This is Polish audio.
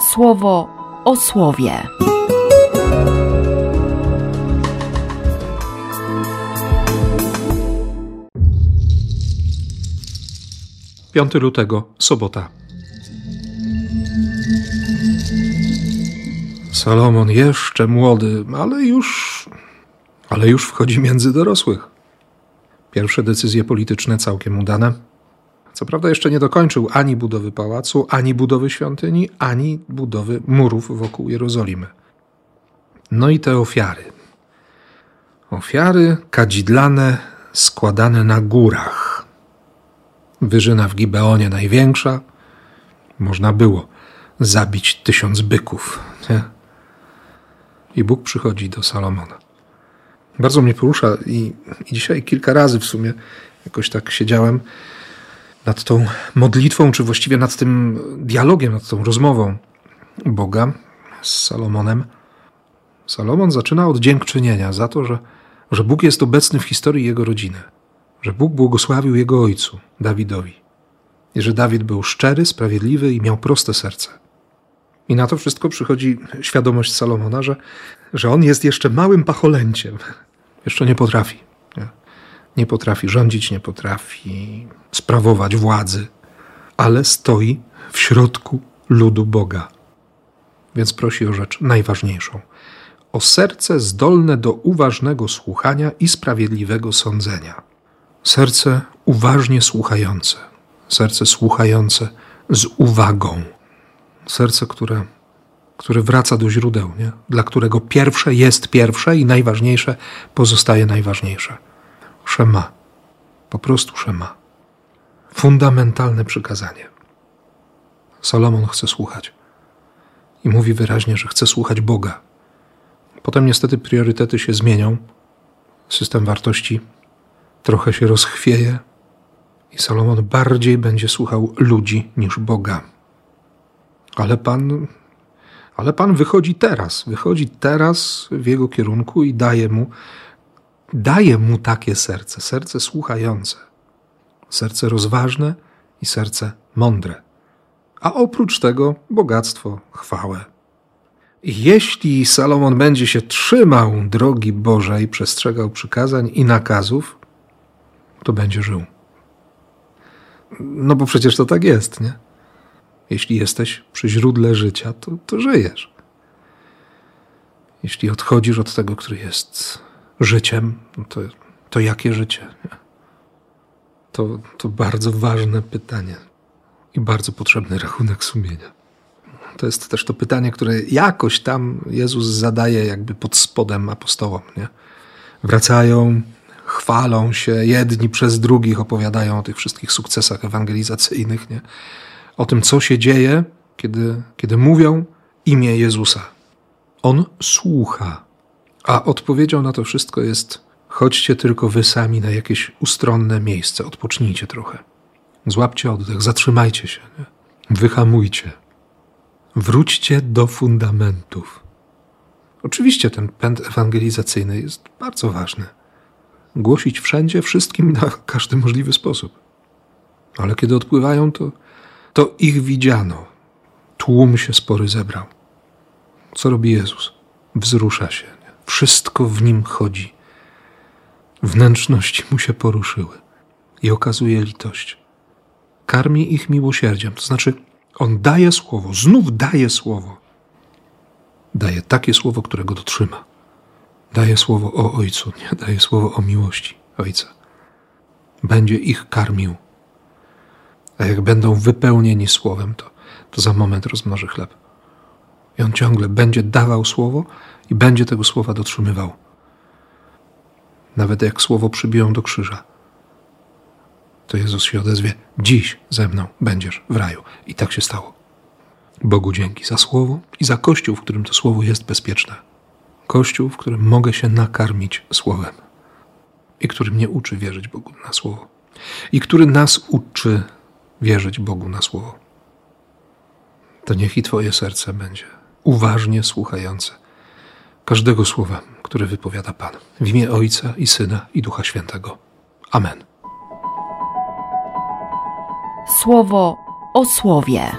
słowo o słowie. 5 lutego, sobota. Salomon jeszcze młody, ale już, ale już wchodzi między dorosłych. Pierwsze decyzje polityczne całkiem udane. Co prawda jeszcze nie dokończył ani budowy pałacu, ani budowy świątyni, ani budowy murów wokół Jerozolimy. No i te ofiary. Ofiary kadzidlane, składane na górach. Wyżyna w Gibeonie największa. Można było zabić tysiąc byków. Nie? I Bóg przychodzi do Salomona. Bardzo mnie porusza i, i dzisiaj kilka razy w sumie jakoś tak siedziałem nad tą modlitwą, czy właściwie nad tym dialogiem, nad tą rozmową Boga z Salomonem. Salomon zaczyna od dziękczynienia za to, że, że Bóg jest obecny w historii jego rodziny, że Bóg błogosławił jego ojcu, Dawidowi, i że Dawid był szczery, sprawiedliwy i miał proste serce. I na to wszystko przychodzi świadomość Salomona, że, że on jest jeszcze małym pacholęciem, jeszcze nie potrafi. Nie? potrafi rządzić, nie potrafi sprawować władzy, ale stoi w środku ludu Boga. Więc prosi o rzecz najważniejszą: o serce zdolne do uważnego słuchania i sprawiedliwego sądzenia. Serce uważnie słuchające, serce słuchające z uwagą, serce, które, które wraca do źródeł, nie? dla którego pierwsze jest pierwsze i najważniejsze pozostaje najważniejsze. Szema. Po prostu szema. Fundamentalne przykazanie. Salomon chce słuchać. I mówi wyraźnie, że chce słuchać Boga. Potem niestety priorytety się zmienią. System wartości trochę się rozchwieje i Salomon bardziej będzie słuchał ludzi niż Boga. Ale Pan, ale Pan wychodzi teraz, wychodzi teraz w jego kierunku i daje mu daje mu takie serce, serce słuchające, serce rozważne i serce mądre. A oprócz tego bogactwo, chwałę. Jeśli Salomon będzie się trzymał drogi Bożej, przestrzegał przykazań i nakazów, to będzie żył. No bo przecież to tak jest, nie? Jeśli jesteś przy źródle życia, to, to żyjesz. Jeśli odchodzisz od tego, który jest życiem, no to, to jakie życie? To, to bardzo ważne pytanie i bardzo potrzebny rachunek sumienia. To jest też to pytanie, które jakoś tam Jezus zadaje jakby pod spodem apostołom. Nie? Wracają, chwalą się, jedni przez drugich opowiadają o tych wszystkich sukcesach ewangelizacyjnych, nie? o tym, co się dzieje, kiedy, kiedy mówią imię Jezusa. On słucha a odpowiedzią na to wszystko jest: chodźcie tylko wy sami na jakieś ustronne miejsce, odpocznijcie trochę. Złapcie oddech, zatrzymajcie się, nie? wyhamujcie. Wróćcie do fundamentów. Oczywiście ten pęd ewangelizacyjny jest bardzo ważny. Głosić wszędzie, wszystkim na każdy możliwy sposób. Ale kiedy odpływają, to, to ich widziano. Tłum się spory zebrał. Co robi Jezus? Wzrusza się wszystko w nim chodzi. Wnętrzności mu się poruszyły i okazuje litość. Karmi ich miłosierdziem, to znaczy on daje słowo, znów daje słowo. Daje takie słowo, którego dotrzyma. Daje słowo o Ojcu, nie daje słowo o miłości Ojca. Będzie ich karmił. A jak będą wypełnieni słowem, to, to za moment rozmnoży chleb. I on ciągle będzie dawał słowo i będzie tego słowa dotrzymywał. Nawet jak słowo przybiją do krzyża, to Jezus się odezwie: Dziś ze mną będziesz w raju. I tak się stało. Bogu dzięki za słowo i za kościół, w którym to słowo jest bezpieczne. Kościół, w którym mogę się nakarmić słowem i który mnie uczy wierzyć Bogu na słowo. I który nas uczy wierzyć Bogu na słowo. To niech i Twoje serce będzie uważnie słuchające każdego słowa, które wypowiada Pan. W imię Ojca i Syna i Ducha Świętego. Amen. Słowo o słowie.